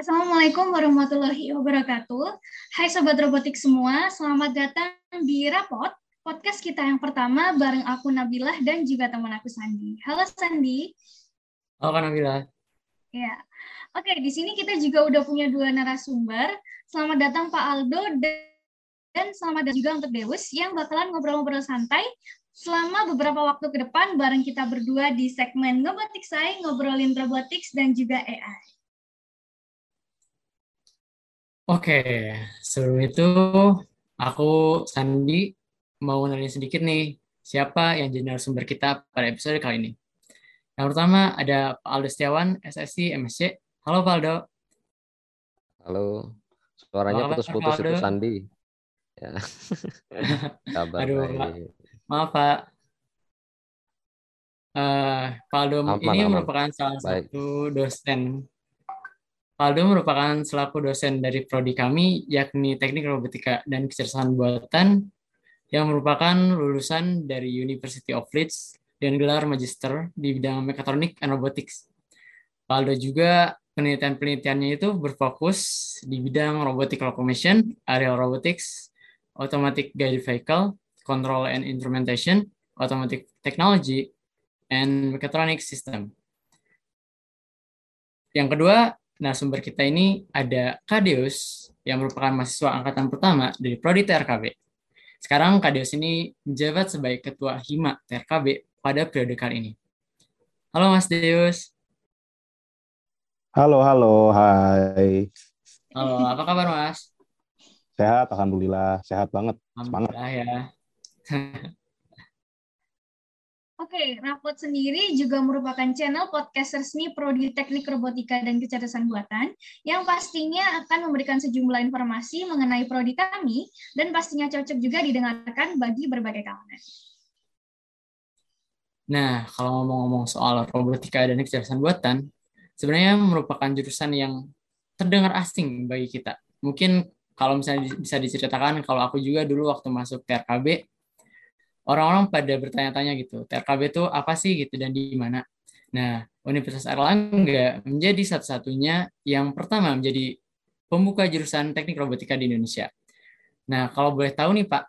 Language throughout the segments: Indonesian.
Assalamualaikum warahmatullahi wabarakatuh. Hai Sobat Robotik semua, selamat datang di Rapot, podcast kita yang pertama bareng aku Nabilah dan juga teman aku Sandi. Halo Sandi. Halo Kak Nabila. Ya, oke di sini kita juga udah punya dua narasumber. Selamat datang Pak Aldo dan selamat datang juga untuk Deus yang bakalan ngobrol-ngobrol santai selama beberapa waktu ke depan bareng kita berdua di segmen Robotik Saya, ngobrolin robotics dan juga AI. Oke, sebelum itu aku Sandi mau nanya sedikit nih, siapa yang jadi narasumber kita pada episode kali ini. Yang pertama ada Pak Aldo Setiawan, SSC, MSC. Halo Pak Aldo. Halo, suaranya putus-putus itu Sandi. Ya. Kabar Aduh, Pak. Maaf Pak. Uh, Pak Aldo aman, ini aman. merupakan salah Baik. satu dosen Aldo merupakan selaku dosen dari prodi kami, yakni Teknik Robotika dan Kecerdasan Buatan, yang merupakan lulusan dari University of Leeds dan gelar magister di bidang mekatronik and robotics. Aldo juga penelitian-penelitiannya itu berfokus di bidang robotic locomotion, aerial robotics, automatic guided vehicle, control and instrumentation, automatic technology, and mechatronic system. Yang kedua, Nah, sumber kita ini ada Kadeus yang merupakan mahasiswa angkatan pertama dari Prodi TRKB. Sekarang Kadeus ini menjabat sebagai Ketua Hima TRKB pada periode kali ini. Halo Mas Deus. Halo, halo, hai. Halo, apa kabar Mas? Sehat, Alhamdulillah. Sehat banget. Semangat. ya. Oke, Rapot sendiri juga merupakan channel podcast resmi Prodi Teknik Robotika dan Kecerdasan Buatan yang pastinya akan memberikan sejumlah informasi mengenai prodi kami dan pastinya cocok juga didengarkan bagi berbagai kalangan. Nah, kalau ngomong-ngomong soal robotika dan kecerdasan buatan, sebenarnya merupakan jurusan yang terdengar asing bagi kita. Mungkin kalau misalnya bisa diceritakan, kalau aku juga dulu waktu masuk TRKB, orang-orang pada bertanya-tanya gitu, TRKB itu apa sih gitu dan di mana. Nah, Universitas Erlangga menjadi satu-satunya yang pertama menjadi pembuka jurusan teknik robotika di Indonesia. Nah, kalau boleh tahu nih Pak,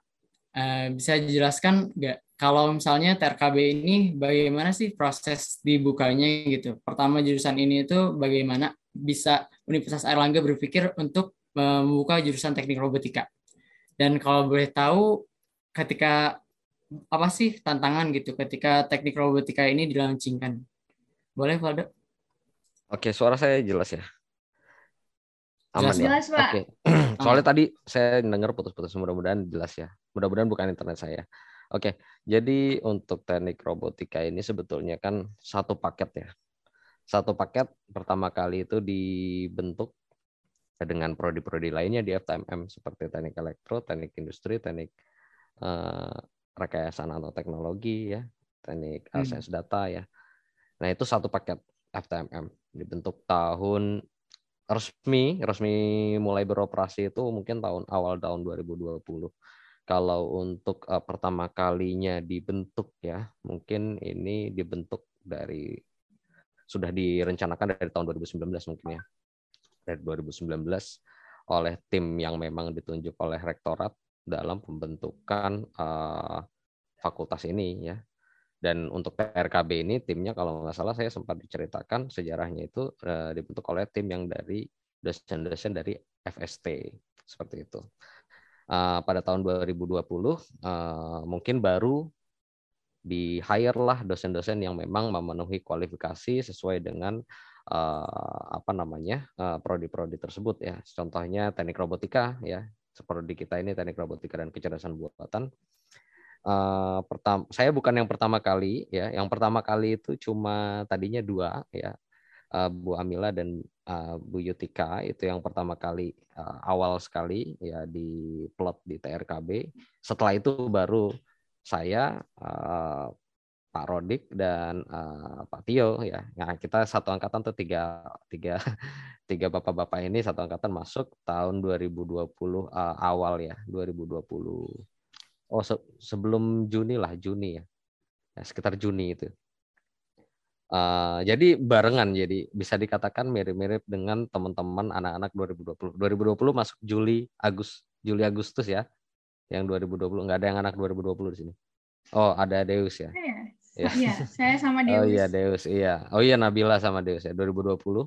eh, bisa dijelaskan nggak kalau misalnya TRKB ini bagaimana sih proses dibukanya gitu? Pertama jurusan ini itu bagaimana bisa Universitas Erlangga berpikir untuk membuka jurusan teknik robotika? Dan kalau boleh tahu ketika apa sih tantangan gitu ketika teknik robotika ini dilaunchingkan? Boleh, Valdo? Oke, suara saya jelas ya. Aman jelas, ya. Pak. Oke. Soalnya tadi saya dengar putus-putus, mudah-mudahan jelas ya. Mudah-mudahan bukan internet saya. Oke, jadi untuk teknik robotika ini sebetulnya kan satu paket ya. Satu paket pertama kali itu dibentuk dengan prodi-prodi lainnya di FTMM seperti teknik elektro, teknik industri, teknik eh, rekayasa nanoteknologi ya, teknik hmm. sains data ya. Nah, itu satu paket FTMM dibentuk tahun resmi resmi mulai beroperasi itu mungkin tahun awal tahun 2020. Kalau untuk uh, pertama kalinya dibentuk ya, mungkin ini dibentuk dari sudah direncanakan dari tahun 2019 mungkin ya. Dari 2019 oleh tim yang memang ditunjuk oleh rektorat dalam pembentukan uh, fakultas ini ya. Dan untuk PRKB ini timnya kalau nggak salah saya sempat diceritakan sejarahnya itu uh, dibentuk oleh tim yang dari dosen-dosen dari FST seperti itu. Uh, pada tahun 2020 uh, mungkin baru di hire lah dosen-dosen yang memang memenuhi kualifikasi sesuai dengan uh, apa namanya prodi-prodi uh, tersebut ya. Contohnya teknik robotika ya seperti kita ini teknik robotika dan kecerdasan buatan. Uh, pertama, saya bukan yang pertama kali ya. Yang pertama kali itu cuma tadinya dua ya, uh, Bu Amila dan uh, Bu Yutika itu yang pertama kali uh, awal sekali ya di plot di TRKB. Setelah itu baru saya uh, Pak Rodik dan uh, Pak Tio ya. Nah, kita satu angkatan tuh tiga tiga tiga bapak-bapak ini satu angkatan masuk tahun 2020 uh, eh, awal ya 2020. Oh se sebelum Juni lah Juni ya. ya sekitar Juni itu. Uh, jadi barengan jadi bisa dikatakan mirip-mirip dengan teman-teman anak-anak 2020. 2020 masuk Juli, Agus, Juli Agustus ya. Yang 2020 nggak ada yang anak 2020 di sini. Oh, ada Deus ya. Iya, ya. iya saya sama Deus. Oh iya Deus, iya. Oh iya Nabila sama Deus ya 2020. Uh,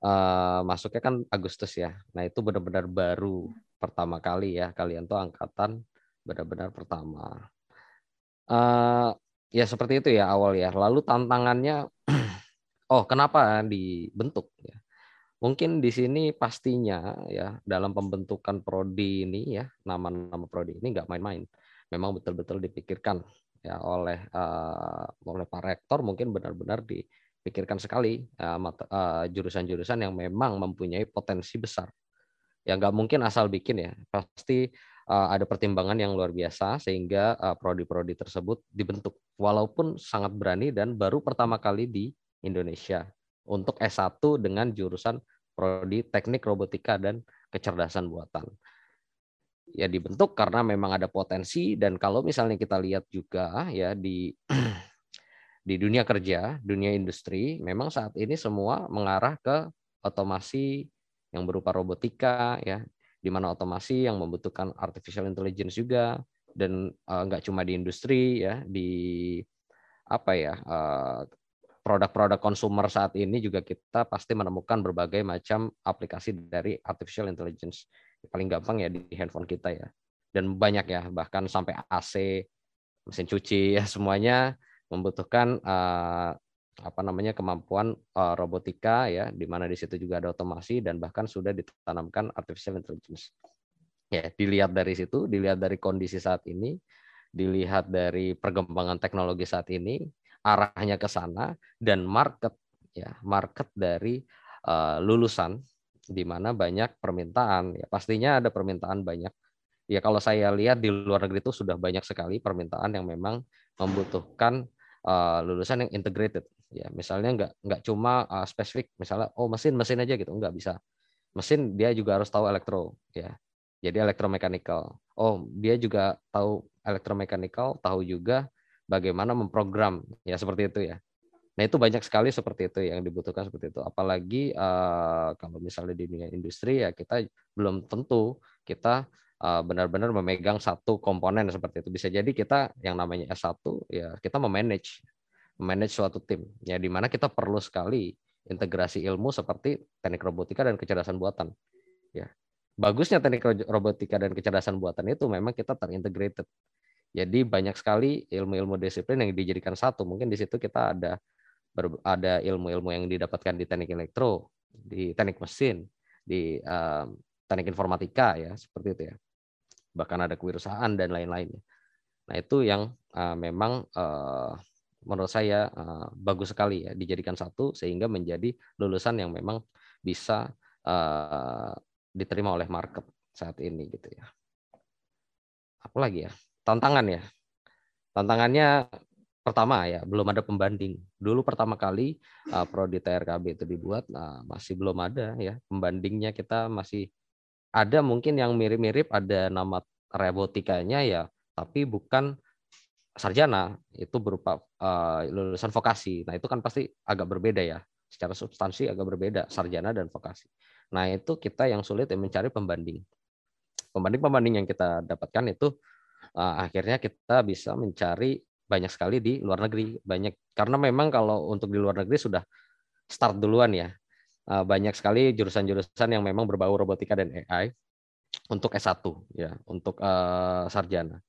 eh, masuknya kan Agustus ya. Nah, itu benar-benar baru pertama kali ya kalian tuh angkatan benar-benar pertama. Uh, ya seperti itu ya awal ya. Lalu tantangannya, oh kenapa dibentuk ya? Mungkin di sini pastinya ya dalam pembentukan prodi ini ya nama-nama prodi ini nggak main-main. Memang betul-betul dipikirkan ya oleh uh, oleh Pak Rektor mungkin benar-benar dipikirkan sekali uh, jurusan-jurusan yang memang mempunyai potensi besar. Ya nggak mungkin asal bikin ya. Pasti uh, ada pertimbangan yang luar biasa sehingga uh, prodi-prodi tersebut dibentuk walaupun sangat berani dan baru pertama kali di Indonesia untuk S1 dengan jurusan prodi Teknik Robotika dan Kecerdasan Buatan. Ya dibentuk karena memang ada potensi dan kalau misalnya kita lihat juga ya di di dunia kerja, dunia industri, memang saat ini semua mengarah ke otomasi yang berupa robotika ya di mana otomasi yang membutuhkan artificial intelligence juga dan uh, nggak cuma di industri ya di apa ya uh, produk-produk konsumer saat ini juga kita pasti menemukan berbagai macam aplikasi dari artificial intelligence paling gampang ya di handphone kita ya dan banyak ya bahkan sampai AC mesin cuci ya semuanya membutuhkan uh, apa namanya kemampuan uh, robotika ya di mana di situ juga ada otomasi dan bahkan sudah ditanamkan artificial intelligence. Ya, dilihat dari situ, dilihat dari kondisi saat ini, dilihat dari perkembangan teknologi saat ini, arahnya ke sana dan market ya, market dari uh, lulusan di mana banyak permintaan. Ya pastinya ada permintaan banyak. Ya kalau saya lihat di luar negeri itu sudah banyak sekali permintaan yang memang membutuhkan uh, lulusan yang integrated. Ya misalnya nggak nggak cuma uh, spesifik misalnya oh mesin mesin aja gitu. Nggak bisa. Mesin dia juga harus tahu elektro ya. Jadi elektromekanikal oh dia juga tahu elektromekanikal tahu juga bagaimana memprogram. Ya seperti itu ya nah itu banyak sekali seperti itu yang dibutuhkan seperti itu. Apalagi uh, kalau misalnya di dunia industri ya kita belum tentu kita uh, benar-benar memegang satu komponen seperti itu. Bisa jadi kita yang namanya S1 ya kita memanage manage suatu tim ya di mana kita perlu sekali integrasi ilmu seperti teknik robotika dan kecerdasan buatan ya. Bagusnya teknik robotika dan kecerdasan buatan itu memang kita terintegrated. Jadi banyak sekali ilmu-ilmu disiplin yang dijadikan satu. Mungkin di situ kita ada ada ilmu-ilmu yang didapatkan di teknik elektro di teknik mesin di um, teknik informatika ya seperti itu ya. Bahkan ada kewirausahaan dan lain-lain nah itu yang uh, memang uh, menurut saya uh, bagus sekali ya dijadikan satu sehingga menjadi lulusan yang memang bisa uh, diterima oleh market saat ini gitu ya. Apalagi ya? Tantangan ya. Tantangannya pertama ya belum ada pembanding dulu pertama kali uh, prodi TRKB itu dibuat uh, masih belum ada ya pembandingnya kita masih ada mungkin yang mirip-mirip ada nama robotikanya ya tapi bukan sarjana itu berupa uh, lulusan vokasi. Nah, itu kan pasti agak berbeda ya. Secara substansi agak berbeda sarjana dan vokasi. Nah, itu kita yang sulit mencari pembanding. Pembanding-pembanding yang kita dapatkan itu uh, akhirnya kita bisa mencari banyak sekali di luar negeri. Banyak karena memang kalau untuk di luar negeri sudah start duluan ya. Uh, banyak sekali jurusan-jurusan yang memang berbau robotika dan AI untuk S1 ya, untuk uh, sarjana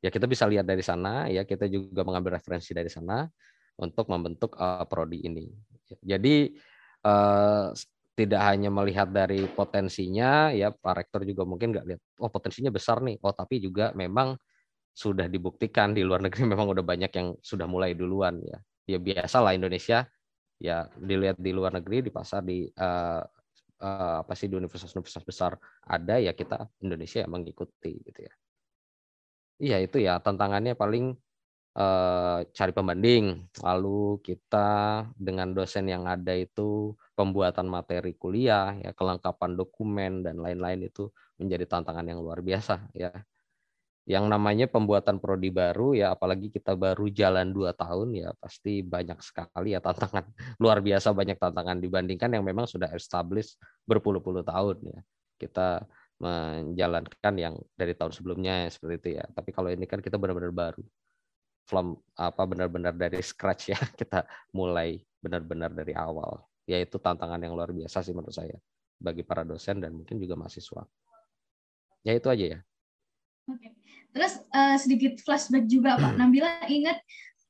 ya kita bisa lihat dari sana ya kita juga mengambil referensi dari sana untuk membentuk uh, prodi ini jadi uh, tidak hanya melihat dari potensinya ya Pak Rektor juga mungkin nggak lihat oh potensinya besar nih oh tapi juga memang sudah dibuktikan di luar negeri memang udah banyak yang sudah mulai duluan ya. Ya biasa lah Indonesia ya dilihat di luar negeri di pasar di uh, uh, apa sih di universitas-universitas besar ada ya kita Indonesia yang mengikuti gitu ya. Iya itu ya tantangannya paling eh, cari pembanding, lalu kita dengan dosen yang ada itu pembuatan materi kuliah, ya kelengkapan dokumen dan lain-lain itu menjadi tantangan yang luar biasa ya. Yang namanya pembuatan prodi baru ya apalagi kita baru jalan dua tahun ya pasti banyak sekali ya tantangan. Luar biasa banyak tantangan dibandingkan yang memang sudah established berpuluh-puluh tahun ya. Kita menjalankan yang dari tahun sebelumnya seperti itu ya. Tapi kalau ini kan kita benar-benar baru. From apa benar-benar dari scratch ya. Kita mulai benar-benar dari awal. Yaitu tantangan yang luar biasa sih menurut saya bagi para dosen dan mungkin juga mahasiswa. Ya itu aja ya Oke. Terus uh, sedikit flashback juga Pak. Nabila ingat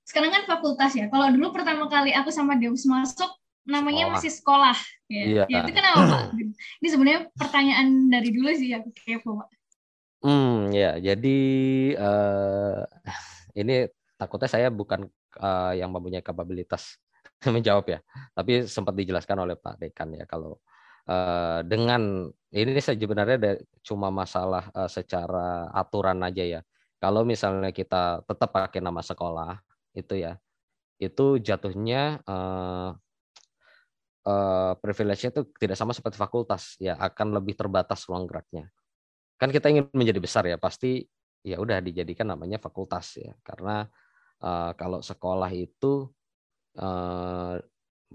sekarang kan fakultas ya. Kalau dulu pertama kali aku sama Deus masuk namanya sekolah. masih sekolah. Ya. Iya. ya itu kenapa Pak? Ini sebenarnya pertanyaan dari dulu sih aku kepo Pak. Hmm ya jadi uh, ini takutnya saya bukan uh, yang mempunyai kapabilitas menjawab ya, tapi sempat dijelaskan oleh Pak Dekan ya kalau uh, dengan ini sebenarnya cuma masalah uh, secara aturan aja ya. Kalau misalnya kita tetap pakai nama sekolah itu ya, itu jatuhnya uh, uh, privilege-nya itu tidak sama seperti fakultas ya, akan lebih terbatas ruang geraknya. Kan kita ingin menjadi besar ya, pasti ya udah dijadikan namanya fakultas ya, karena uh, kalau sekolah itu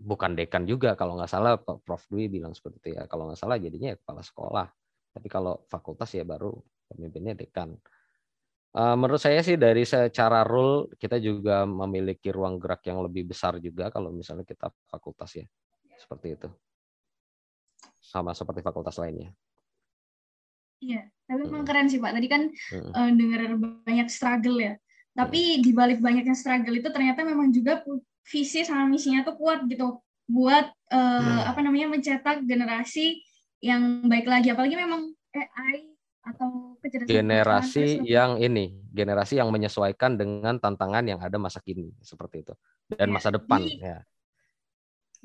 bukan dekan juga kalau nggak salah Prof. Dwi bilang seperti itu ya. Kalau nggak salah jadinya ya kepala sekolah. Tapi kalau fakultas ya baru pemimpinnya dekan. Uh, menurut saya sih dari secara rule kita juga memiliki ruang gerak yang lebih besar juga kalau misalnya kita fakultas ya. Seperti itu. Sama seperti fakultas lainnya. Iya tapi memang hmm. keren sih pak. Tadi kan hmm. uh, dengar banyak struggle ya. Tapi hmm. di balik banyaknya struggle itu ternyata memang juga visi sama misinya tuh kuat gitu buat uh, hmm. apa namanya mencetak generasi yang baik lagi apalagi memang AI atau kecerdasan generasi yang ini generasi yang menyesuaikan dengan tantangan yang ada masa kini seperti itu dan ya, masa depan ya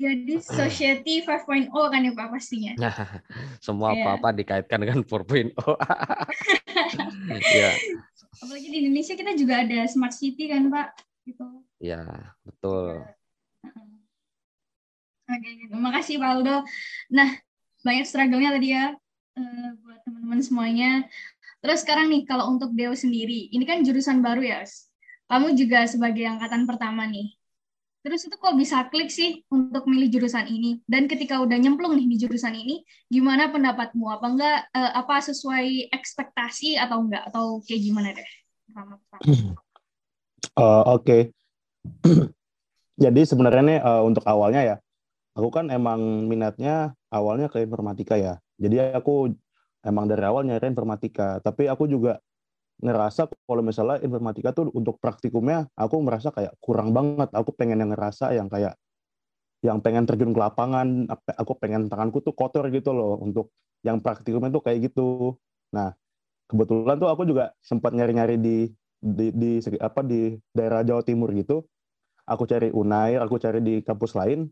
jadi society 5.0 kan ya Pak pastinya. semua iya. apa-apa dikaitkan dengan 4.0. ya. Apalagi di Indonesia kita juga ada smart city kan Pak gitu. Ya, betul. Oke, gitu. Makasih Pak Aldo. Nah, banyak struggle-nya tadi ya uh, buat teman-teman semuanya. Terus sekarang nih, kalau untuk Dewa sendiri, ini kan jurusan baru ya. Kamu juga sebagai angkatan pertama nih. Terus itu kok bisa klik sih untuk milih jurusan ini? Dan ketika udah nyemplung nih di jurusan ini, gimana pendapatmu? Apa enggak uh, apa sesuai ekspektasi atau enggak atau kayak gimana deh? Pertama-tama. Uh, Oke. Okay. Jadi sebenarnya nih uh, untuk awalnya ya, aku kan emang minatnya awalnya ke informatika ya. Jadi aku emang dari awal nyari informatika. Tapi aku juga ngerasa kalau misalnya informatika tuh untuk praktikumnya aku merasa kayak kurang banget. Aku pengen yang ngerasa yang kayak yang pengen terjun ke lapangan, aku pengen tanganku tuh kotor gitu loh untuk yang praktikumnya tuh kayak gitu. Nah, kebetulan tuh aku juga sempat nyari-nyari di di, di apa di daerah Jawa Timur gitu aku cari Unair aku cari di kampus lain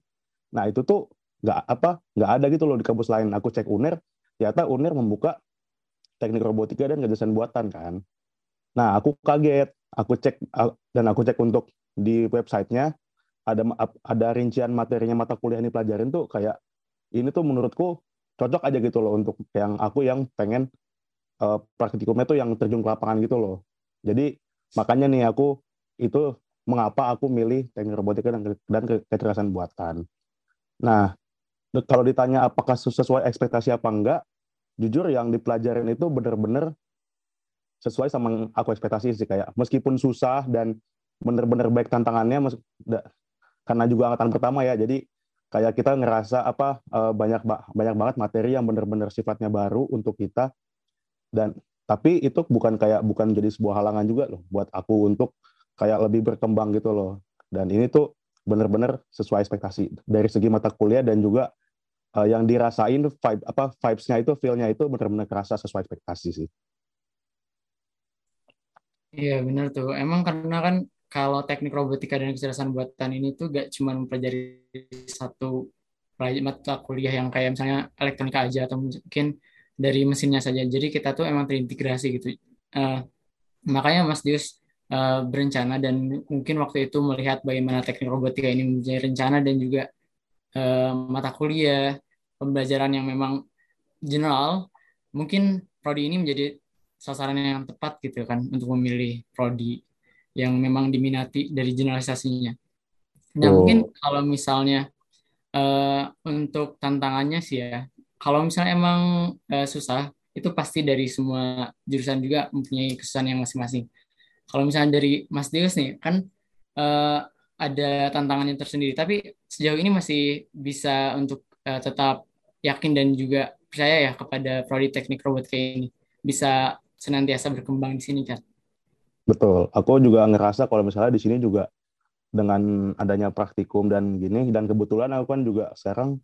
nah itu tuh nggak apa nggak ada gitu loh di kampus lain. Aku cek Unair ternyata Unair membuka teknik robotika dan kecerdasan buatan kan. Nah aku kaget aku cek dan aku cek untuk di websitenya ada ada rincian materinya mata kuliah yang dipelajarin tuh kayak ini tuh menurutku cocok aja gitu loh untuk yang aku yang pengen uh, praktikumnya tuh yang terjun ke lapangan gitu loh jadi makanya nih aku itu mengapa aku milih teknik robotika dan, dan kecerdasan buatan. Nah, kalau ditanya apakah sesuai ekspektasi apa enggak, jujur yang dipelajarin itu benar-benar sesuai sama aku ekspektasi sih kayak meskipun susah dan benar-benar baik tantangannya karena juga angkatan pertama ya jadi kayak kita ngerasa apa eh, banyak banyak banget materi yang benar-benar sifatnya baru untuk kita dan tapi itu bukan kayak bukan jadi sebuah halangan juga loh buat aku untuk kayak lebih berkembang gitu loh dan ini tuh benar-benar sesuai ekspektasi dari segi mata kuliah dan juga uh, yang dirasain vibe apa vibes-nya itu feel-nya itu benar-benar kerasa sesuai ekspektasi sih. Iya benar tuh. Emang karena kan kalau teknik robotika dan kecerdasan buatan ini tuh gak cuma mempelajari satu mata kuliah yang kayak misalnya elektronika aja atau mungkin dari mesinnya saja. Jadi kita tuh emang terintegrasi gitu. Uh, makanya Mas Dius uh, berencana dan mungkin waktu itu melihat bagaimana teknik robotika ini menjadi rencana dan juga uh, mata kuliah pembelajaran yang memang general, mungkin prodi ini menjadi sasaran yang tepat gitu kan untuk memilih prodi yang memang diminati dari generalisasinya. Nah, oh. mungkin kalau misalnya uh, untuk tantangannya sih ya, kalau misalnya emang uh, susah, itu pasti dari semua jurusan juga mempunyai kesusahan yang masing-masing. Kalau misalnya dari Mas Deus nih, kan uh, ada tantangannya tersendiri, tapi sejauh ini masih bisa untuk uh, tetap yakin dan juga percaya ya kepada prodi teknik robotika ini bisa senantiasa berkembang di sini kan. Betul. Aku juga ngerasa kalau misalnya di sini juga dengan adanya praktikum dan gini dan kebetulan aku kan juga sekarang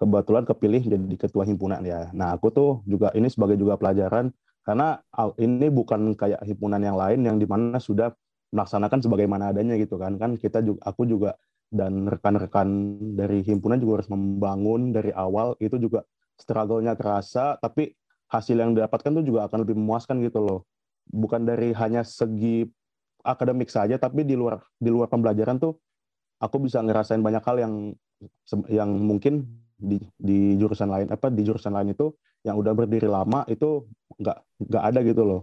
kebetulan kepilih jadi ketua himpunan ya. Nah, aku tuh juga ini sebagai juga pelajaran karena ini bukan kayak himpunan yang lain yang di mana sudah melaksanakan sebagaimana adanya gitu kan. Kan kita juga aku juga dan rekan-rekan dari himpunan juga harus membangun dari awal itu juga struggle-nya terasa tapi hasil yang didapatkan tuh juga akan lebih memuaskan gitu loh. Bukan dari hanya segi akademik saja tapi di luar di luar pembelajaran tuh aku bisa ngerasain banyak hal yang yang mungkin di di jurusan lain apa di jurusan lain itu yang udah berdiri lama itu nggak nggak ada gitu loh.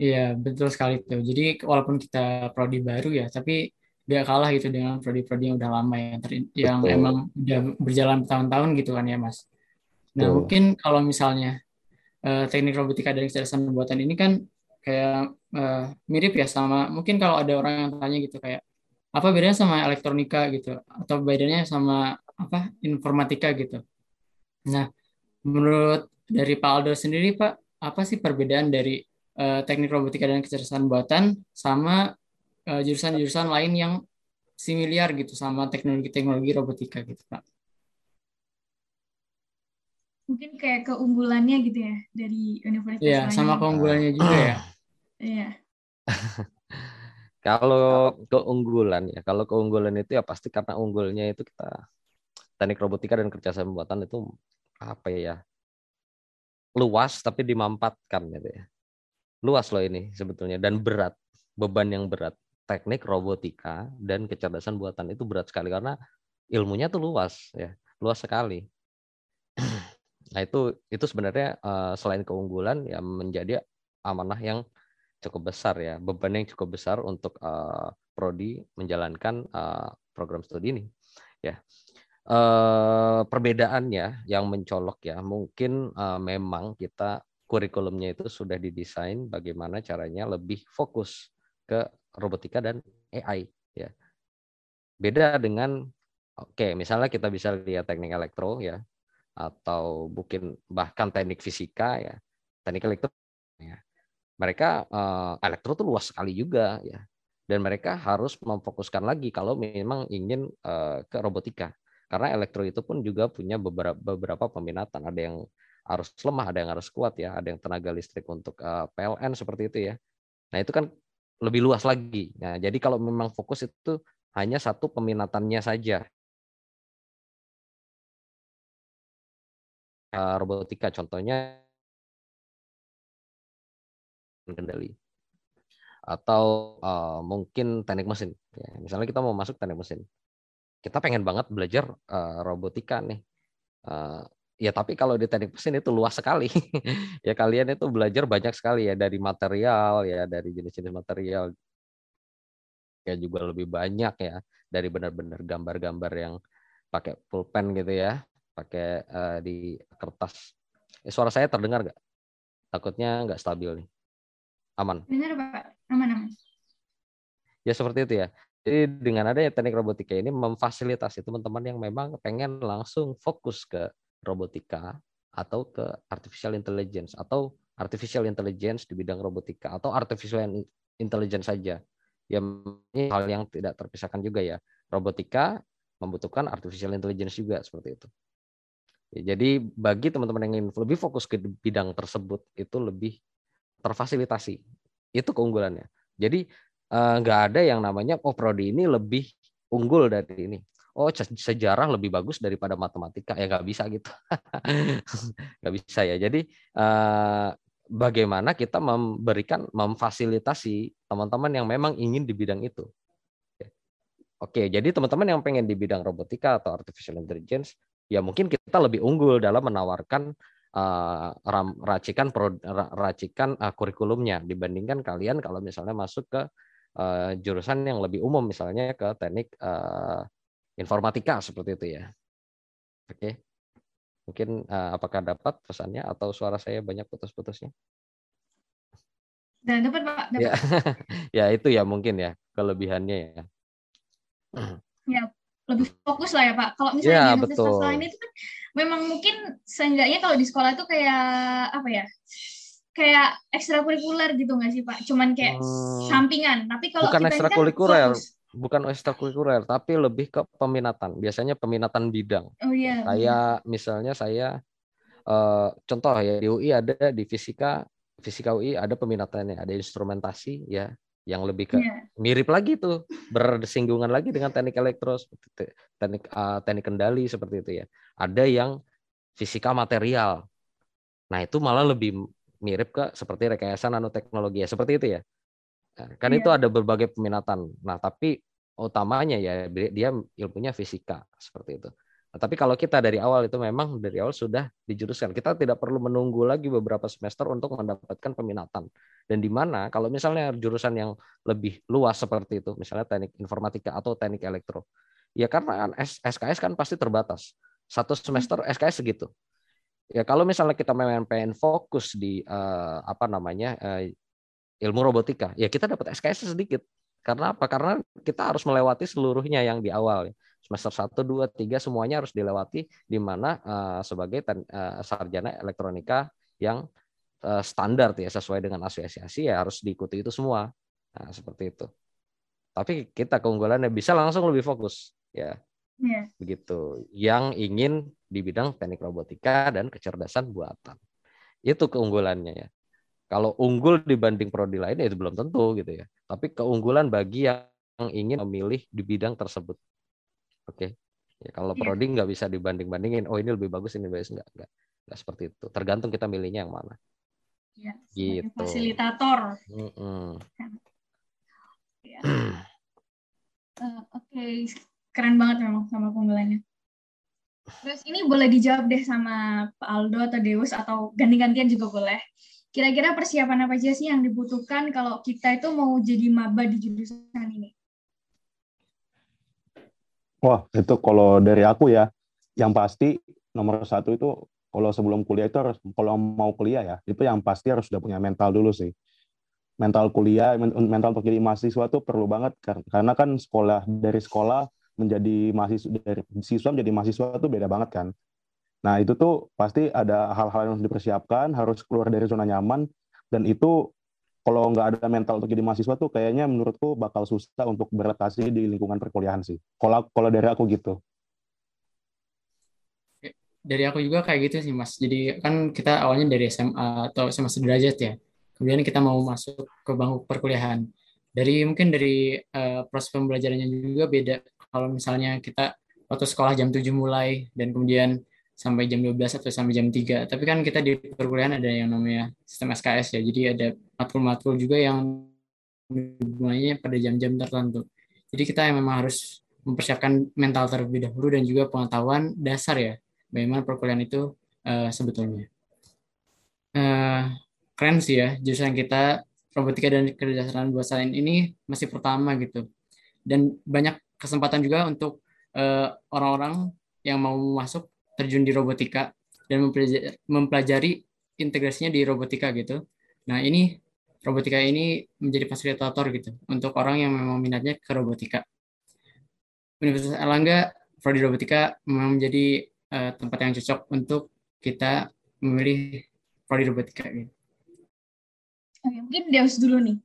Iya betul sekali tuh. Jadi walaupun kita prodi baru ya, tapi gak kalah gitu dengan prodi-prodi yang udah lama yang ter, yang emang udah berjalan tahun-tahun gitu kan ya mas. Nah betul. mungkin kalau misalnya uh, teknik robotika dan kecerdasan buatan ini kan kayak uh, mirip ya sama mungkin kalau ada orang yang tanya gitu kayak apa bedanya sama elektronika gitu atau bedanya sama apa informatika gitu. Nah, menurut dari Pak Aldo sendiri Pak, apa sih perbedaan dari uh, teknik robotika dan kecerdasan buatan sama jurusan jurusan-jurusan lain yang similar gitu sama teknologi-teknologi robotika gitu Pak? Mungkin kayak keunggulannya gitu ya dari universitas Iya, sama keunggulannya juga ya. Iya. kalau keunggulan ya, kalau keunggulan itu ya pasti karena unggulnya itu kita teknik robotika dan kerjasama pembuatan itu apa ya luas tapi dimampatkan gitu ya. Luas loh ini sebetulnya dan berat, beban yang berat. Teknik robotika dan kecerdasan buatan itu berat sekali karena ilmunya tuh luas ya, luas sekali. Nah itu itu sebenarnya uh, selain keunggulan ya menjadi amanah yang cukup besar ya, beban yang cukup besar untuk uh, prodi menjalankan uh, program studi ini. Ya, uh, perbedaannya yang mencolok ya, mungkin uh, memang kita kurikulumnya itu sudah didesain bagaimana caranya lebih fokus ke robotika dan AI ya. Beda dengan oke, okay, misalnya kita bisa lihat teknik elektro ya atau mungkin bahkan teknik fisika ya. Teknik elektro ya mereka uh, elektro tuh luas sekali juga ya dan mereka harus memfokuskan lagi kalau memang ingin uh, ke robotika karena elektro itu pun juga punya beberapa beberapa peminatan. Ada yang harus lemah ada yang harus kuat ya. Ada yang tenaga listrik untuk uh, eh, PLN seperti itu ya. Nah itu kan lebih luas lagi. Nah jadi kalau memang fokus itu hanya satu peminatannya saja. Uh, robotika contohnya kendali. Atau uh, mungkin teknik mesin. Ya, misalnya kita mau masuk teknik mesin kita pengen banget belajar uh, robotika nih uh, ya tapi kalau di teknik mesin itu luas sekali ya kalian itu belajar banyak sekali ya dari material ya dari jenis-jenis material ya juga lebih banyak ya dari benar-benar gambar-gambar yang pakai pulpen gitu ya pakai uh, di kertas eh, suara saya terdengar nggak takutnya nggak stabil nih Aman. Benar, Pak. Aman, aman. Ya seperti itu ya. Jadi dengan adanya teknik robotika ini memfasilitasi teman-teman yang memang pengen langsung fokus ke robotika atau ke artificial intelligence atau artificial intelligence di bidang robotika atau artificial intelligence saja. Ya hal yang tidak terpisahkan juga ya. Robotika membutuhkan artificial intelligence juga seperti itu. Ya, jadi bagi teman-teman yang ingin lebih fokus ke bidang tersebut itu lebih terfasilitasi. Itu keunggulannya. Jadi nggak uh, ada yang namanya oh prodi ini lebih unggul dari ini. Oh sejarah lebih bagus daripada matematika ya nggak bisa gitu, nggak bisa ya. Jadi uh, bagaimana kita memberikan memfasilitasi teman-teman yang memang ingin di bidang itu. Oke, jadi teman-teman yang pengen di bidang robotika atau artificial intelligence, ya mungkin kita lebih unggul dalam menawarkan uh, racikan racikan uh, kurikulumnya dibandingkan kalian kalau misalnya masuk ke uh, jurusan yang lebih umum misalnya ke teknik uh, informatika seperti itu ya. Oke. Okay. Mungkin uh, apakah dapat pesannya atau suara saya banyak putus-putusnya? Dan dapat Pak, dapat. Ya. ya itu ya mungkin ya kelebihannya ya. Ya, lebih fokus lah ya Pak. Kalau misalnya ya, di betul. lain itu kan memang mungkin seenggaknya kalau di sekolah itu kayak apa ya? Kayak ekstrakurikuler gitu nggak sih Pak? Cuman kayak hmm, sampingan. Tapi kalau bukan ekstrakurikuler, kan bukan ekstrakurikuler, tapi lebih ke peminatan. Biasanya peminatan bidang. Oh iya. Kayak misalnya saya uh, contoh ya di UI ada di fisika fisika UI ada peminatannya, ada instrumentasi ya yang lebih ke yeah. mirip lagi tuh bersinggungan lagi dengan teknik elektro teknik uh, teknik kendali seperti itu ya. Ada yang fisika material. Nah, itu malah lebih mirip ke seperti rekayasa nanoteknologi ya, seperti itu ya. Nah, kan yeah. itu ada berbagai peminatan. Nah, tapi utamanya ya dia ilmunya fisika seperti itu. Nah, tapi kalau kita dari awal itu memang dari awal sudah dijuruskan. Kita tidak perlu menunggu lagi beberapa semester untuk mendapatkan peminatan. Dan di mana kalau misalnya jurusan yang lebih luas seperti itu, misalnya teknik informatika atau teknik elektro, ya karena SKS kan pasti terbatas. Satu semester SKS segitu. Ya kalau misalnya kita memang pengen fokus di uh, apa namanya uh, ilmu robotika, ya kita dapat SKS sedikit. Karena apa? Karena kita harus melewati seluruhnya yang di awal. Semester 1, 2, 3 semuanya harus dilewati di mana uh, sebagai ten, uh, sarjana elektronika yang uh, standar ya sesuai dengan asosiasi ya harus diikuti itu semua. Nah, seperti itu. Tapi kita keunggulannya bisa langsung lebih fokus ya. Yeah. Begitu. Yang ingin di bidang teknik robotika dan kecerdasan buatan. Itu keunggulannya ya. Kalau unggul dibanding prodi lain ya itu belum tentu gitu ya. Tapi keunggulan bagi yang ingin memilih di bidang tersebut. Oke. Okay. Ya, kalau yeah. prodi nggak bisa dibanding-bandingin. Oh ini lebih bagus, ini lebih bagus nggak nggak nggak seperti itu. Tergantung kita milihnya yang mana. Ya, gitu. Fasilitator. Mm -hmm. ya. uh, Oke, okay. Keren banget memang sama penggalannya. Terus ini boleh dijawab deh sama Pak Aldo atau Deus atau ganti-gantian juga boleh. Kira-kira persiapan apa aja sih yang dibutuhkan kalau kita itu mau jadi maba di jurusan ini? Wah, itu kalau dari aku ya, yang pasti nomor satu itu kalau sebelum kuliah itu harus kalau mau kuliah ya, itu yang pasti harus sudah punya mental dulu sih. Mental kuliah, mental untuk jadi mahasiswa itu perlu banget karena kan sekolah dari sekolah menjadi mahasiswa dari siswa menjadi mahasiswa itu beda banget kan. Nah, itu tuh pasti ada hal-hal yang harus dipersiapkan, harus keluar dari zona nyaman dan itu kalau nggak ada mental untuk jadi mahasiswa tuh kayaknya menurutku bakal susah untuk beradaptasi di lingkungan perkuliahan sih. Kalau kalau dari aku gitu. Dari aku juga kayak gitu sih mas. Jadi kan kita awalnya dari SMA atau SMA sederajat ya. Kemudian kita mau masuk ke bangku perkuliahan. Dari mungkin dari uh, proses pembelajarannya juga beda. Kalau misalnya kita waktu sekolah jam 7 mulai dan kemudian sampai jam 12 atau sampai jam 3. Tapi kan kita di perkuliahan ada yang namanya sistem SKS ya. Jadi ada matkul-matkul juga yang dimulainya pada jam-jam tertentu. Jadi kita memang harus mempersiapkan mental terlebih dahulu dan juga pengetahuan dasar ya bagaimana perkuliahan itu uh, sebetulnya. Uh, keren sih ya jurusan kita robotika dan kecerdasan buatan ini masih pertama gitu. Dan banyak kesempatan juga untuk eh, orang-orang uh, yang mau masuk terjun di robotika dan mempelajari integrasinya di robotika gitu. Nah ini robotika ini menjadi fasilitator gitu untuk orang yang memang minatnya ke robotika. Universitas Erlangga prodi robotika memang menjadi uh, tempat yang cocok untuk kita memilih prodi robotika gitu. Oke, mungkin Deus dulu nih.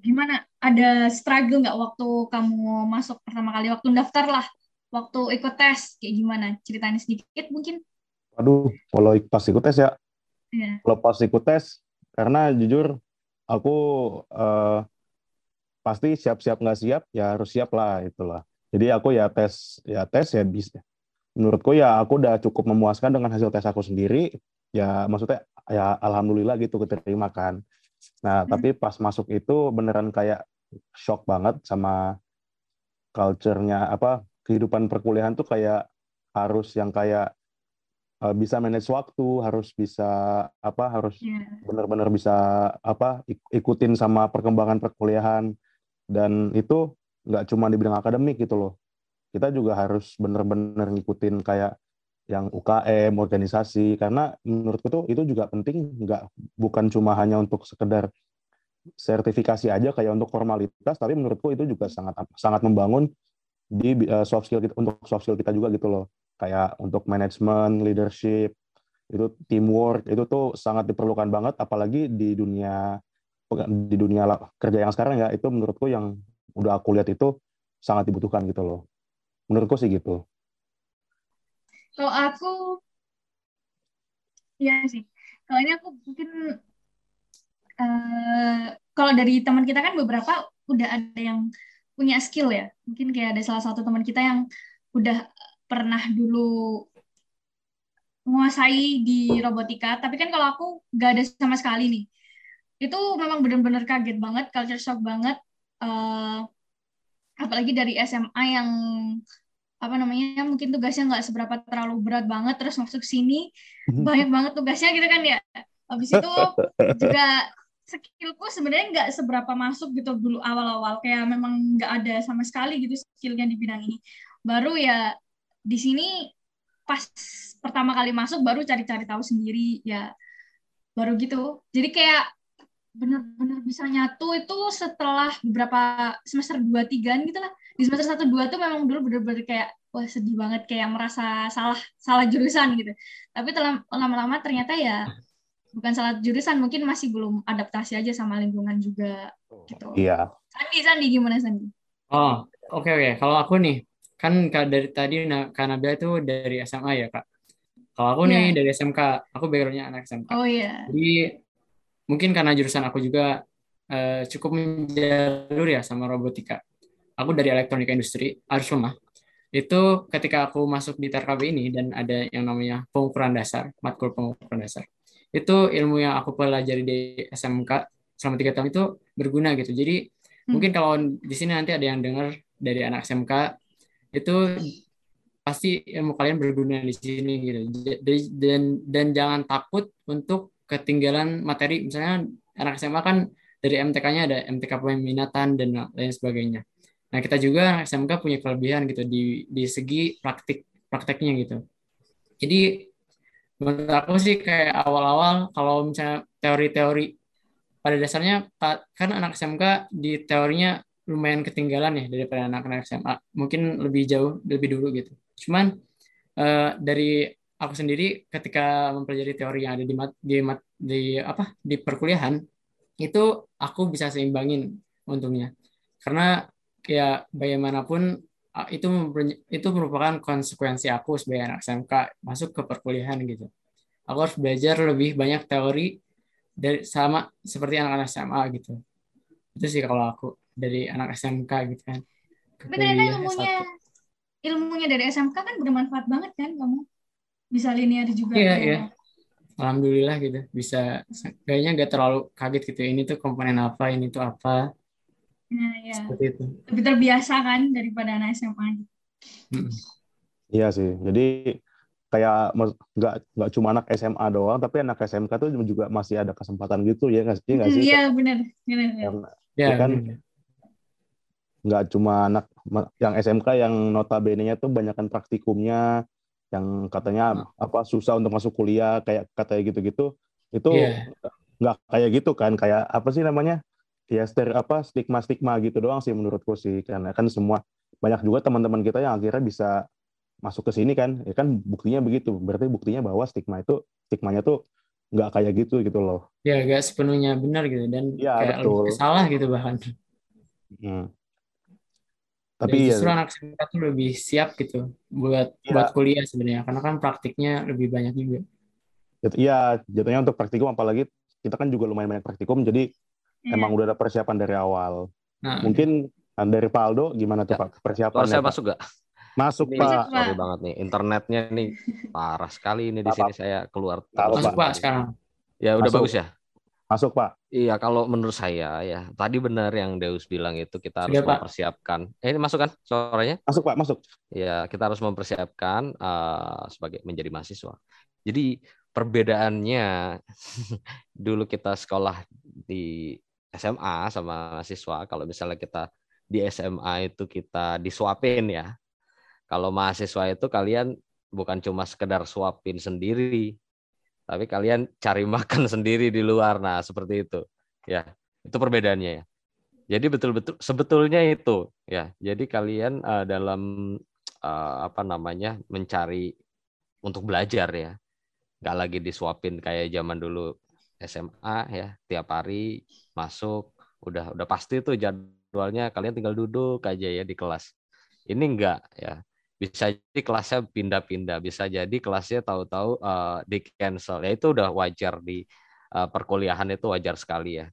Gimana? Ada struggle nggak waktu kamu masuk pertama kali waktu daftar lah waktu ikut tes kayak gimana? Ceritanya sedikit mungkin. Aduh, kalau pas ikut tes ya. Yeah. Kalau pas ikut tes, karena jujur aku uh, pasti siap-siap nggak siap ya harus siap lah itulah. Jadi aku ya tes ya tes ya bisa. Menurutku ya aku udah cukup memuaskan dengan hasil tes aku sendiri. Ya maksudnya ya alhamdulillah gitu keterima kan. Nah, hmm. tapi pas masuk itu beneran kayak shock banget sama culture-nya apa kehidupan perkuliahan tuh kayak harus yang kayak uh, bisa manage waktu, harus bisa apa, harus Iya. benar-benar bisa apa ik- ikutin sama perkembangan perkuliahan dan itu nggak cuma di bidang akademik gitu loh. Kita juga harus benar-benar ngikutin kayak yang UKM, organisasi. Karena menurutku tuh itu juga penting nggak bukan cuma hanya untuk sekedar sertifikasi aja kayak untuk formalitas tapi menurutku itu juga sangat sangat membangun di uh, soft skill kita, untuk soft skill kita juga gitu loh. Kayak untuk manajemen, leadership, itu teamwork itu tuh sangat diperlukan banget apalagi di dunia di dunia kerja yang sekarang ya itu menurutku yang udah aku lihat itu sangat dibutuhkan gitu loh. Menurutku sih gitu Kalau aku, ya sih. Kalau ini aku mungkin, eh kalau dari teman kita kan beberapa udah ada yang punya skill ya. Mungkin kayak ada salah satu teman kita yang udah pernah dulu menguasai di robotika. Tapi kan kalau aku gak ada sama sekali nih. Itu memang benar-benar kaget banget, culture shock banget. Eh, apalagi dari SMA yang apa namanya mungkin tugasnya nggak seberapa terlalu berat banget terus masuk sini banyak banget tugasnya gitu kan ya. Habis itu juga skillku sebenarnya nggak seberapa masuk gitu dulu awal-awal kayak memang nggak ada sama sekali gitu skillnya di bidang ini. Baru ya di sini pas pertama kali masuk baru cari-cari tahu sendiri ya baru gitu. Jadi kayak bener-bener bisa nyatu itu setelah beberapa semester 2 3 gitu lah di semester 1 2 tuh memang dulu bener-bener kayak wah sedih banget kayak merasa salah salah jurusan gitu tapi telah- lama-lama ternyata ya bukan salah jurusan mungkin masih belum adaptasi aja sama lingkungan juga gitu iya Sandi Sandi gimana Sandi Oh, oke oke. Kalau aku nih, kan Kak, dari tadi Na- Kak Nabila itu dari SMA ya, Kak. Kalau aku nih Iya. dari SMK, aku backgroundnya anak SMK. oh iya Jadi mungkin karena jurusan aku juga eh, cukup menjalur ya sama robotika. Aku dari elektronika industri, arus rumah. Itu ketika aku masuk di TRKB ini dan ada yang namanya pengukuran dasar, matkul pengukuran dasar. Itu ilmu yang aku pelajari di SMK selama tiga tahun itu berguna gitu. Jadi Hmm. mungkin kalau di sini nanti ada yang dengar dari anak SMK itu pasti ilmu kalian berguna di sini gitu. Dan dan jangan takut untuk ketinggalan materi. Misalnya anak SMA kan dari MTK-nya ada MTK peminatan dan lain sebagainya. Nah, kita juga anak SMK punya kelebihan gitu di di segi praktik prakteknya gitu. Jadi menurut aku sih kayak awal-awal kalau misalnya teori-teori pada dasarnya ka- kan anak SMK di teorinya lumayan ketinggalan ya daripada anak-anak SMA. Mungkin lebih jauh, lebih dulu gitu. Cuman eh, dari aku sendiri ketika mempelajari teori yang ada di mat, di mat, di apa di perkuliahan itu aku bisa seimbangin untungnya. Karena ya bagaimanapun itu itu merupakan konsekuensi aku sebagai anak SMK masuk ke perkuliahan gitu. Aku harus belajar lebih banyak teori dari sama seperti anak-anak SMA gitu. Itu sih kalau aku dari anak SMK gitu kan. tapi ternyata ilmunya S1. ilmunya dari SMK kan bermanfaat banget kan kamu bisa linear juga Iya, kayak- iya. Alhamdulillah gitu. Bisa kayaknya nggak terlalu kaget gitu. Ini tuh komponen apa ini tuh apa. Nah ya seperti itu. lebih terbiasa kan daripada anak SMA Mm. iya sih. Jadi kayak nggak nggak cuma anak SMA doang tapi anak SMK tuh juga masih ada kesempatan gitu ya nggak sih nggak Hmm, sih? iya benar benar Ya, Ya kan? nggak cuma anak yang SMK yang notabene-nya tuh banyakkan praktikumnya yang katanya apa susah untuk masuk kuliah kayak katanya gitu-gitu itu Iya. nggak kayak gitu kan kayak apa sih namanya ya ster apa stigma stigma gitu doang sih menurutku sih karena kan semua banyak juga teman-teman kita yang akhirnya bisa masuk ke sini kan ya kan buktinya begitu berarti buktinya bahwa stigma itu stigmanya tuh nggak kayak gitu gitu loh Ya, nggak sepenuhnya benar gitu dan Iya, kayak betul. salah gitu bahkan. Hmm. Dan tapi justru ya anak SMK tuh lebih siap gitu buat Iya. buat kuliah sebenarnya karena kan praktiknya lebih banyak juga. jat- iya jatuhnya untuk praktikum apalagi kita kan juga lumayan banyak praktikum jadi Iya. emang udah ada persiapan dari awal Nah, mungkin ah, dari Pak Aldo gimana tuh Ya. Pak persiapan saya masuk gak? masuk Ini Pak sorry banget nih, internetnya nih parah sekali ini di sini saya keluar masuk. Pak sekarang. Ya udah Masuk. bagus ya. Masuk, Pak. Iya, kalau menurut saya ya, tadi benar yang Deus bilang itu kita harus Pak. mempersiapkan. Eh, ini masuk kan suaranya? Masuk, Pak, masuk. Ya, kita harus mempersiapkan eh, sebagai menjadi mahasiswa. Jadi perbedaannya dulu kita sekolah di SMA sama mahasiswa, kalau misalnya kita di SMA itu kita disuapin ya. Kalau mahasiswa itu kalian bukan cuma sekedar suapin sendiri, tapi kalian cari makan sendiri di luar. Nah, seperti itu. Ya, itu perbedaannya ya. Jadi betul-betul sebetulnya itu ya. Jadi kalian eh, dalam eh, apa namanya mencari untuk belajar ya. Nggak lagi disuapin kayak zaman dulu SMA ya, tiap hari masuk udah udah pasti tuh jadwalnya kalian tinggal duduk aja ya di kelas. Ini enggak ya bisa jadi kelasnya pindah-pindah, bisa jadi kelasnya tahu-tahu uh, di cancel. Ya itu udah wajar di uh, perkuliahan itu wajar sekali ya.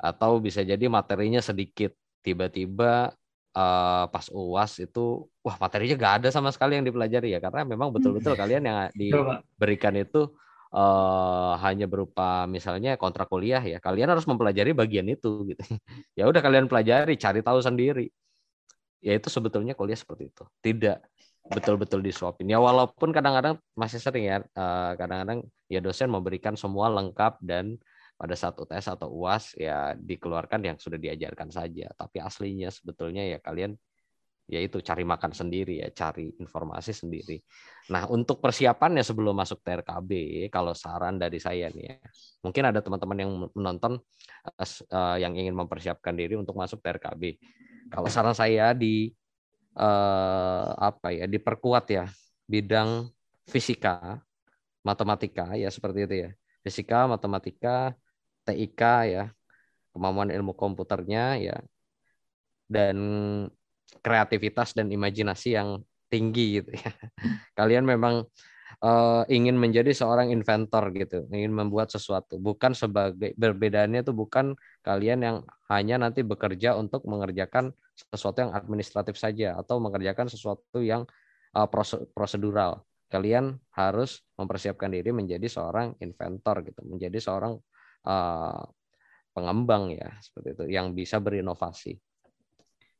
Atau bisa jadi materinya sedikit, tiba-tiba uh, pas UAS itu wah materinya gak ada sama sekali yang dipelajari ya karena memang betul-betul kalian yang diberikan itu uh, hanya berupa misalnya kontrak kuliah ya. Kalian harus mempelajari bagian itu gitu. ya udah kalian pelajari, cari tahu sendiri ya itu sebetulnya kuliah seperti itu. Tidak betul-betul disuapin. Ya walaupun kadang-kadang masih sering ya eh, kadang-kadang ya dosen memberikan semua lengkap dan pada saat UTS atau UAS ya dikeluarkan yang sudah diajarkan saja. Tapi aslinya sebetulnya ya kalian ya itu cari makan sendiri ya cari informasi sendiri. Nah untuk persiapannya sebelum masuk TRKB kalau saran dari saya nih ya mungkin ada teman-teman yang menonton eh, eh, yang ingin mempersiapkan diri untuk masuk TRKB kalau saran saya di eh, apa ya diperkuat ya bidang fisika, matematika ya seperti itu ya. Fisika, matematika, TIK ya, kemampuan ilmu komputernya ya dan kreativitas dan imajinasi yang tinggi gitu ya. Kalian memang eh, ingin menjadi seorang inventor gitu, ingin membuat sesuatu, bukan sebagai berbedaannya itu bukan kalian yang hanya nanti bekerja untuk mengerjakan sesuatu yang administratif saja atau mengerjakan sesuatu yang uh, prose- prosedural. Kalian harus mempersiapkan diri menjadi seorang inventor gitu, menjadi seorang uh, pengembang ya seperti itu yang bisa berinovasi.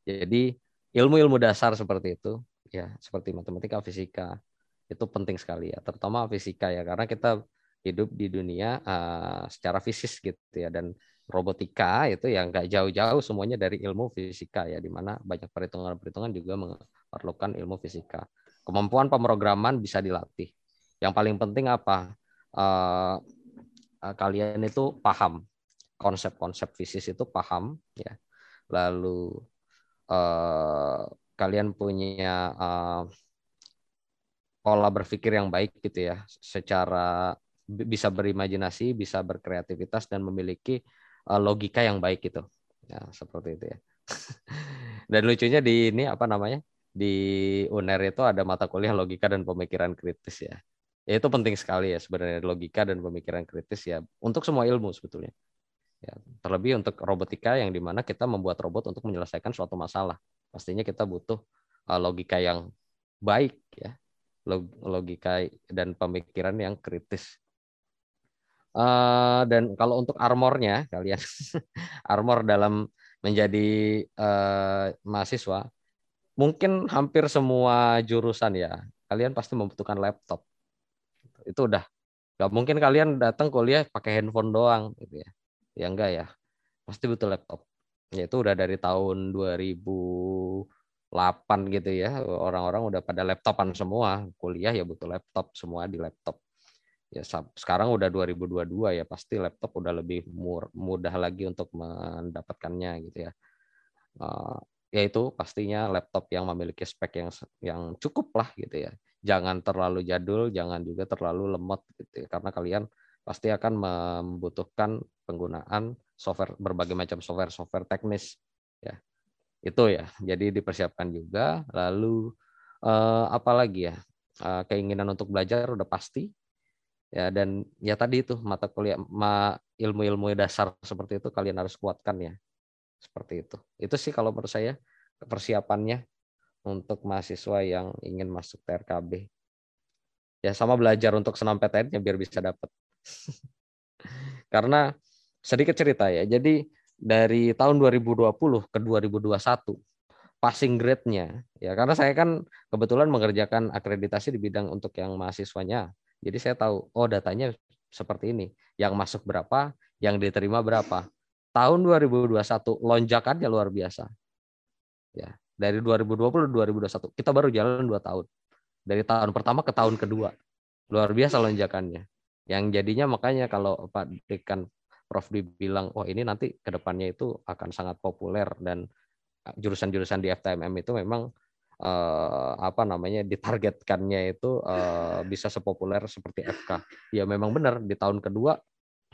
Jadi ilmu-ilmu dasar seperti itu ya seperti matematika, fisika itu penting sekali ya, terutama fisika ya karena kita hidup di dunia uh, secara fisis gitu ya dan robotika itu yang nggak jauh-jauh semuanya dari ilmu fisika ya di mana banyak perhitungan-perhitungan juga memerlukan ilmu fisika. Kemampuan pemrograman bisa dilatih. Yang paling penting apa? Eh, eh, kalian itu paham konsep-konsep fisis itu paham ya. Lalu eh, kalian punya eh, pola berpikir yang baik gitu ya, secara bi- bisa berimajinasi, bisa berkreativitas dan memiliki eh, logika yang baik gitu. Ya, seperti itu ya. Dan lucunya di ini apa namanya? Di UNER itu ada mata kuliah logika dan pemikiran kritis ya. Ya, itu penting sekali ya sebenarnya logika dan pemikiran kritis ya untuk semua ilmu sebetulnya. Ya, terlebih untuk robotika yang di mana kita membuat robot untuk menyelesaikan suatu masalah. Pastinya kita butuh eh, logika yang baik ya, logika dan pemikiran yang kritis. Eh, dan kalau untuk armornya kalian armor dalam menjadi eh, mahasiswa mungkin hampir semua jurusan ya kalian pasti membutuhkan laptop. Itu udah nggak mungkin kalian datang kuliah pakai handphone doang gitu ya. Ya enggak ya pasti butuh laptop. Ya itu udah dari tahun 2008 gitu ya orang-orang udah pada laptopan semua kuliah ya butuh laptop semua di laptop. Ya sekarang udah 2022 ya pasti laptop udah lebih mudah lagi untuk mendapatkannya gitu ya. Eh, yaitu pastinya laptop yang memiliki spek yang yang cukup lah gitu ya. Jangan terlalu jadul jangan juga terlalu lemot gitu ya. karena kalian pasti akan membutuhkan penggunaan software berbagai macam software software teknis ya itu ya jadi dipersiapkan juga. Lalu eh, apa lagi ya? Eh, keinginan untuk belajar udah pasti. Ya dan ya tadi itu mata kuliah ma, ilmu-ilmu dasar seperti itu kalian harus kuatkan ya. Seperti itu. Itu sih kalau menurut saya persiapannya untuk mahasiswa yang ingin masuk TRKB ya sama belajar untuk senam PTN ya biar bisa dapat karena sedikit cerita ya. Jadi dari tahun 2020 ke 2021 passing grade-nya ya karena saya kan kebetulan mengerjakan akreditasi di bidang untuk yang mahasiswanya. Jadi saya tahu oh datanya seperti ini. Yang masuk berapa, yang diterima berapa. Tahun 2021 lonjakannya luar biasa. Ya, dari 2020 ke 2021 kita baru jalan dua tahun. Dari tahun pertama ke tahun kedua. Luar biasa lonjakannya. Yang jadinya makanya kalau Pak Dekan Prof dibilang, oh ini nanti ke depannya itu akan sangat populer dan eh, jurusan-jurusan di FTMM itu memang eh, apa namanya ditargetkannya itu eh, bisa sepopuler seperti FK. Ya memang benar di tahun kedua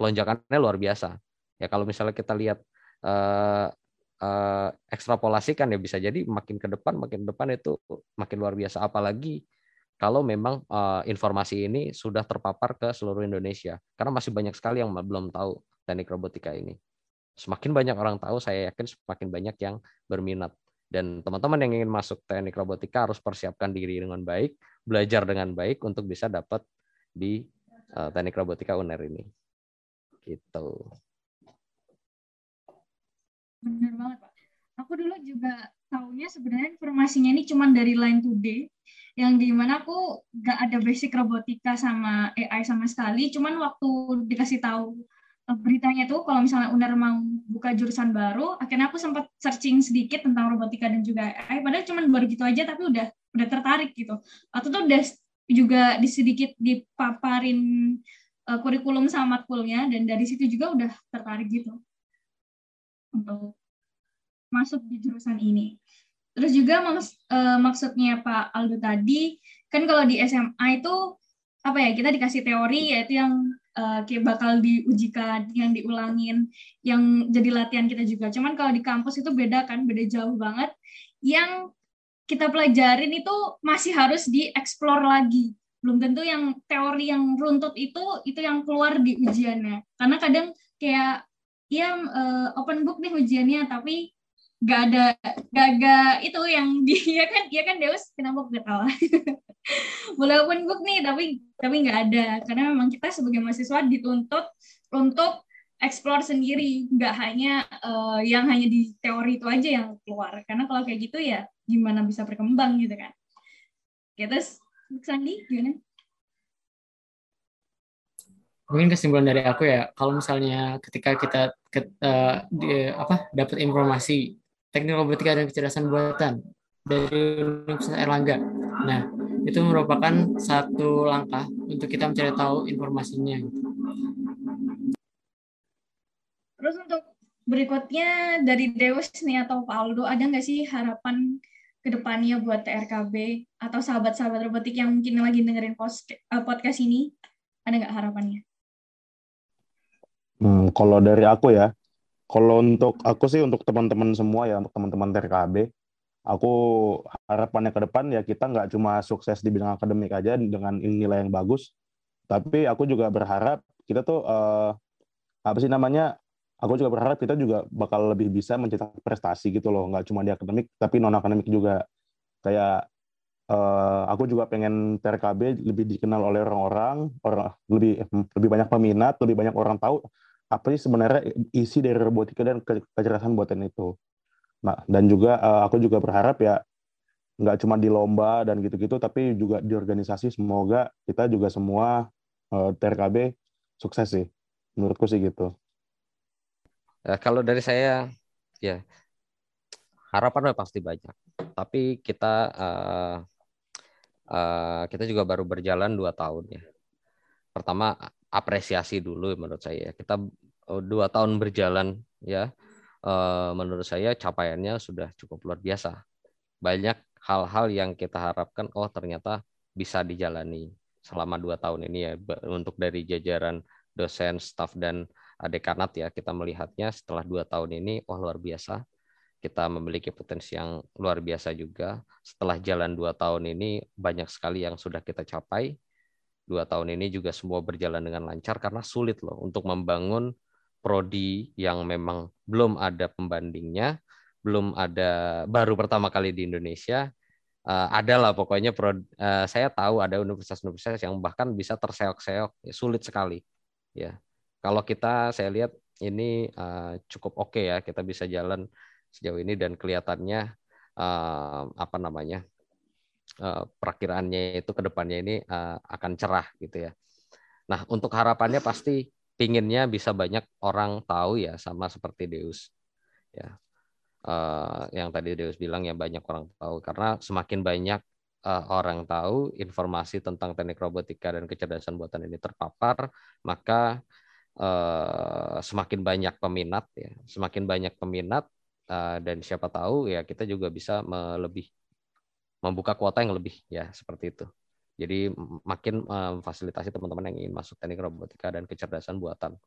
lonjakannya luar biasa. Ya kalau misalnya kita lihat eh, eh, ekstrapolasikan ya bisa jadi makin ke depan makin ke depan itu makin luar biasa. Apalagi kalau memang uh, informasi ini sudah terpapar ke seluruh Indonesia karena masih banyak sekali yang belum tahu teknik robotika ini. Semakin banyak orang tahu, saya yakin semakin banyak yang berminat. Dan teman-teman yang ingin masuk teknik robotika harus persiapkan diri dengan baik, belajar dengan baik untuk bisa dapat di uh, teknik robotika UNER ini. Gitu. Benar banget, Pak. Aku dulu juga tahunya sebenarnya informasinya ini cuma dari Line Today, yang di mana aku gak ada basic robotika sama AI sama sekali, cuman waktu dikasih tahu Eh, beritanya tuh kalau misalnya UNER mau buka jurusan baru, akhirnya aku sempat searching sedikit tentang robotika dan juga AI, padahal cuma baru gitu aja tapi udah udah tertarik gitu. Waktu itu udah juga di sedikit dipaparin uh, kurikulum sama matkulnya dan dari situ juga udah tertarik gitu untuk masuk di jurusan ini. Terus juga maks uh, maksudnya Pak Aldo tadi kan kalau di SMA itu apa ya kita dikasih teori yaitu yang uh, kayak bakal diujikan, yang diulangin, yang jadi latihan kita juga. Cuman kalau di kampus itu beda kan, beda jauh banget. Yang kita pelajarin itu masih harus dieksplor lagi. Belum tentu yang teori yang runtut itu itu yang keluar di ujiannya. Karena kadang kayak ya uh, open book nih ujiannya, tapi gak ada gak, gak itu yang dia kan dia kan Deus kenapa ketawa boleh open book nih tapi tapi nggak ada. Karena memang kita sebagai mahasiswa dituntut untuk explore sendiri. Nggak hanya uh, yang hanya di teori itu aja yang keluar. Karena kalau kayak gitu ya gimana bisa berkembang gitu kan? Ya terus Sandi gimana? Mungkin kesimpulan dari aku ya kalau misalnya ketika kita ke, uh, di, apa dapat informasi teknik robotika dan kecerdasan buatan dari Universitas Erlangga. Nah, itu merupakan satu langkah untuk kita mencari tahu informasinya. Terus untuk berikutnya dari Deus nih atau Pak Aldo, ada nggak sih harapan ke depannya buat TRKB atau sahabat-sahabat robotik yang mungkin lagi dengerin eh, podcast ini? Ada nggak harapannya? Hmm, kalau dari aku ya, kalau untuk aku sih untuk teman-teman semua ya, untuk teman-teman TRKB, aku harapannya ke depan ya kita nggak cuma sukses di bidang akademik aja dengan nilai yang bagus, tapi aku juga berharap kita tuh uh, apa sih namanya? Aku juga berharap kita juga bakal lebih bisa mencetak prestasi gitu loh, nggak cuma di akademik tapi non akademik juga. Kayak uh, aku juga pengen TRKB lebih dikenal oleh orang-orang, orang lebih lebih banyak peminat, lebih banyak orang tahu apa sih sebenarnya isi dari robotika dan kecerdasan buatan itu. Nah, dan juga uh, aku juga berharap ya nggak cuma di lomba dan gitu-gitu, tapi juga di organisasi semoga kita juga semua uh, eh, TRKB sukses sih. Menurutku sih gitu. Ya, kalau dari saya ya harapan pasti banyak, tapi kita uh, uh, kita juga baru berjalan dua tahun ya. Pertama apresiasi dulu menurut saya. Kita Oh, dua tahun berjalan ya eh, menurut saya capaiannya sudah cukup luar biasa. Banyak hal-hal yang kita harapkan oh ternyata bisa dijalani selama dua tahun ini ya. Untuk dari jajaran dosen, staf dan dekanat ya kita melihatnya setelah dua tahun ini oh luar biasa. Kita memiliki potensi yang luar biasa juga. Setelah jalan dua tahun ini banyak sekali yang sudah kita capai dua tahun ini juga semua berjalan dengan lancar karena sulit loh untuk membangun prodi yang memang belum ada pembandingnya, belum ada baru pertama kali di Indonesia. Uh, ada lah pokoknya pro, uh, saya tahu ada universitas-universitas yang bahkan bisa terseok-seok ya, sulit sekali ya kalau kita saya lihat ini uh, cukup oke okay ya kita bisa jalan sejauh ini dan kelihatannya uh, apa namanya uh, perakiraannya itu ke depannya ini uh, akan cerah gitu ya. Nah untuk harapannya pasti pinginnya bisa banyak orang tahu ya sama seperti Deus ya uh, yang tadi Deus bilang ya banyak orang tahu karena semakin banyak orang tahu informasi tentang teknik robotika dan kecerdasan buatan ini terpapar maka semakin banyak peminat ya semakin banyak peminat dan siapa tahu ya kita juga bisa melebih membuka kuota yang lebih ya seperti itu. Jadi makin memfasilitasi teman-teman yang ingin masuk teknik robotika dan kecerdasan buatan.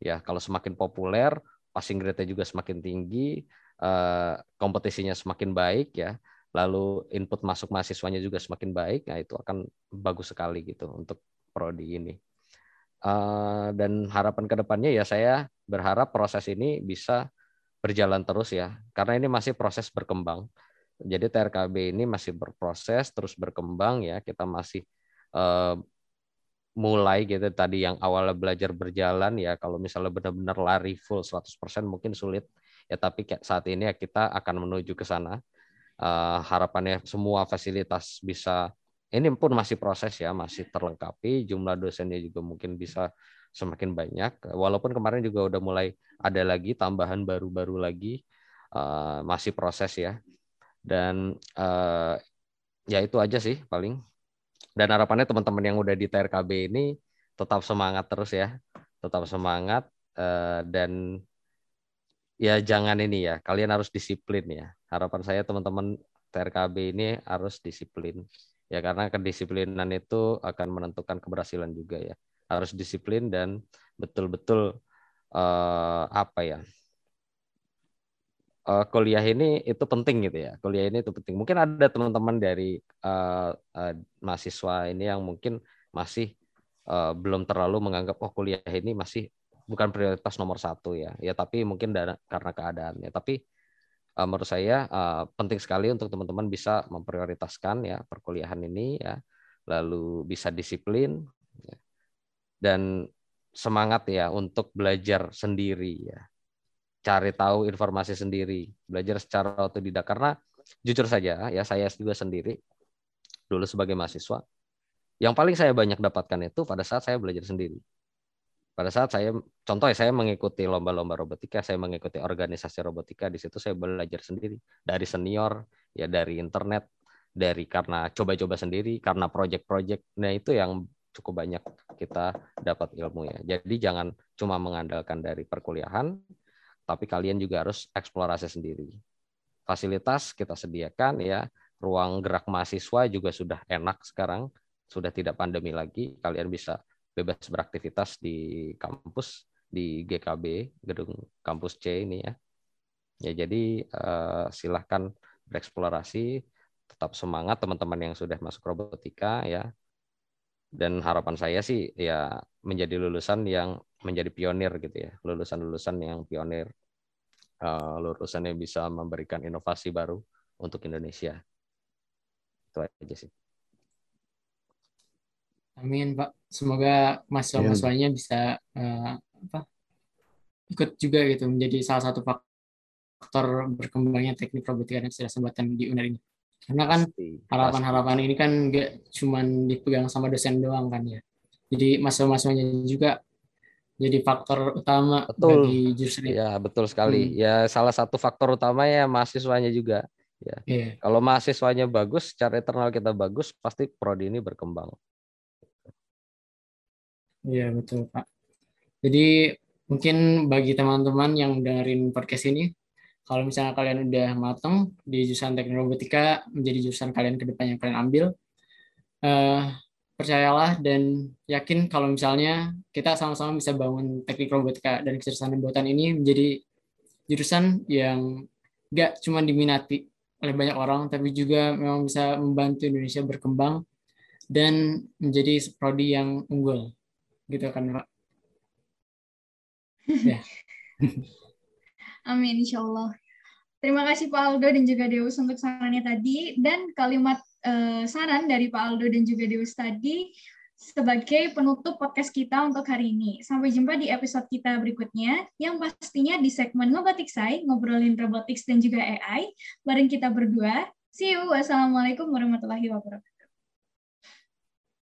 Ya kalau semakin populer passing grade-nya juga semakin tinggi uh, kompetisinya semakin baik ya. Lalu input masuk mahasiswanya juga semakin baik nah itu akan bagus sekali gitu untuk prodi ini. Uh, dan harapan ke depannya ya saya berharap proses ini bisa berjalan terus ya. Karena ini masih proses berkembang jadi TRKB ini masih berproses terus berkembang ya kita masih uh, mulai gitu tadi yang awalnya belajar berjalan ya kalau misalnya benar-benar lari full 100% mungkin sulit ya tapi saat ini ya kita akan menuju ke sana uh, harapannya semua fasilitas bisa ini pun masih proses ya, masih terlengkapi. Jumlah dosennya juga mungkin bisa semakin banyak. Walaupun kemarin juga udah mulai ada lagi tambahan baru-baru lagi, uh, masih proses ya. Dan uh, ya itu aja sih paling. Dan harapannya teman-teman yang udah di TRKB ini tetap semangat terus ya, tetap semangat uh, dan ya jangan ini ya, kalian harus disiplin ya. Harapan saya teman-teman TRKB ini harus disiplin ya karena kedisiplinan itu akan menentukan keberhasilan juga ya harus disiplin dan betul-betul uh, apa ya uh, kuliah ini itu penting gitu ya. Kuliah ini itu penting. Mungkin ada teman-teman dari uh, uh, mahasiswa ini yang mungkin masih uh, belum terlalu menganggap oh kuliah ini masih bukan prioritas nomor satu ya. Ya tapi mungkin karena keadaannya. Tapi uh, menurut saya uh, penting sekali untuk teman-teman bisa memprioritaskan ya perkuliahan ini ya. Lalu bisa disiplin ya, dan semangat ya untuk belajar sendiri ya cari tahu informasi sendiri belajar secara otodidak karena jujur saja ya saya juga sendiri dulu sebagai mahasiswa yang paling saya banyak dapatkan itu pada saat saya belajar sendiri pada saat saya contoh ya saya mengikuti lomba-lomba robotika, saya mengikuti organisasi robotika di situ saya belajar sendiri dari senior ya dari internet, dari karena coba-coba sendiri, karena project-project. Nah, itu yang cukup banyak kita dapat ilmu ya. Jadi jangan cuma mengandalkan dari perkuliahan, tapi kalian juga harus eksplorasi sendiri. Fasilitas kita sediakan ya, ruang gerak mahasiswa juga sudah enak sekarang, sudah tidak pandemi lagi, kalian bisa bebas beraktivitas di kampus di GKB gedung kampus C ini ya. Ya jadi uh, silahkan bereksplorasi, tetap semangat teman-teman yang sudah masuk robotika ya. Dan harapan saya sih ya menjadi lulusan yang menjadi pionir gitu ya, lulusan-lulusan yang pionir, uh, lulusan yang bisa memberikan inovasi baru untuk Indonesia. Itu aja sih. Amin Pak. Semoga mahasiswa-mahasiswanya bisa uh, apa, ikut juga gitu menjadi salah satu faktor berkembangnya teknik robotika dan kecerdasan buatan di UNER ini. Karena kan harapan-harapan ini kan nggak cuma dipegang sama dosen doang kan ya. Jadi mahasiswa-mahasiswanya juga jadi faktor utama betul. bagi jurusan itu. Ya, betul sekali. Hmm. Ya, salah satu faktor utama ya mahasiswanya juga. Ya. Yeah. Kalau mahasiswanya bagus, secara internal kita bagus, pasti prodi ini berkembang. Iya, betul, Pak. Jadi mungkin bagi teman-teman yang dengerin podcast ini, kalau misalnya kalian udah matang di jurusan teknik robotika, menjadi jurusan kalian ke depan yang kalian ambil, eh, percayalah dan yakin kalau misalnya kita sama-sama bisa bangun teknik robotika dan kecerdasan buatan ini menjadi jurusan yang gak cuma diminati oleh banyak orang, tapi juga memang bisa membantu Indonesia berkembang dan menjadi prodi yang unggul gitu kan Pak. ya. Amin insya Allah. Terima kasih Pak Aldo dan juga Deus untuk sarannya tadi dan kalimat uh, saran dari Pak Aldo dan juga Deus tadi sebagai penutup podcast kita untuk hari ini. Sampai jumpa di episode kita berikutnya, yang pastinya di segmen Ngobatik Say, ngobrolin robotics dan juga AI, bareng kita berdua. See you. Wassalamualaikum warahmatullahi wabarakatuh.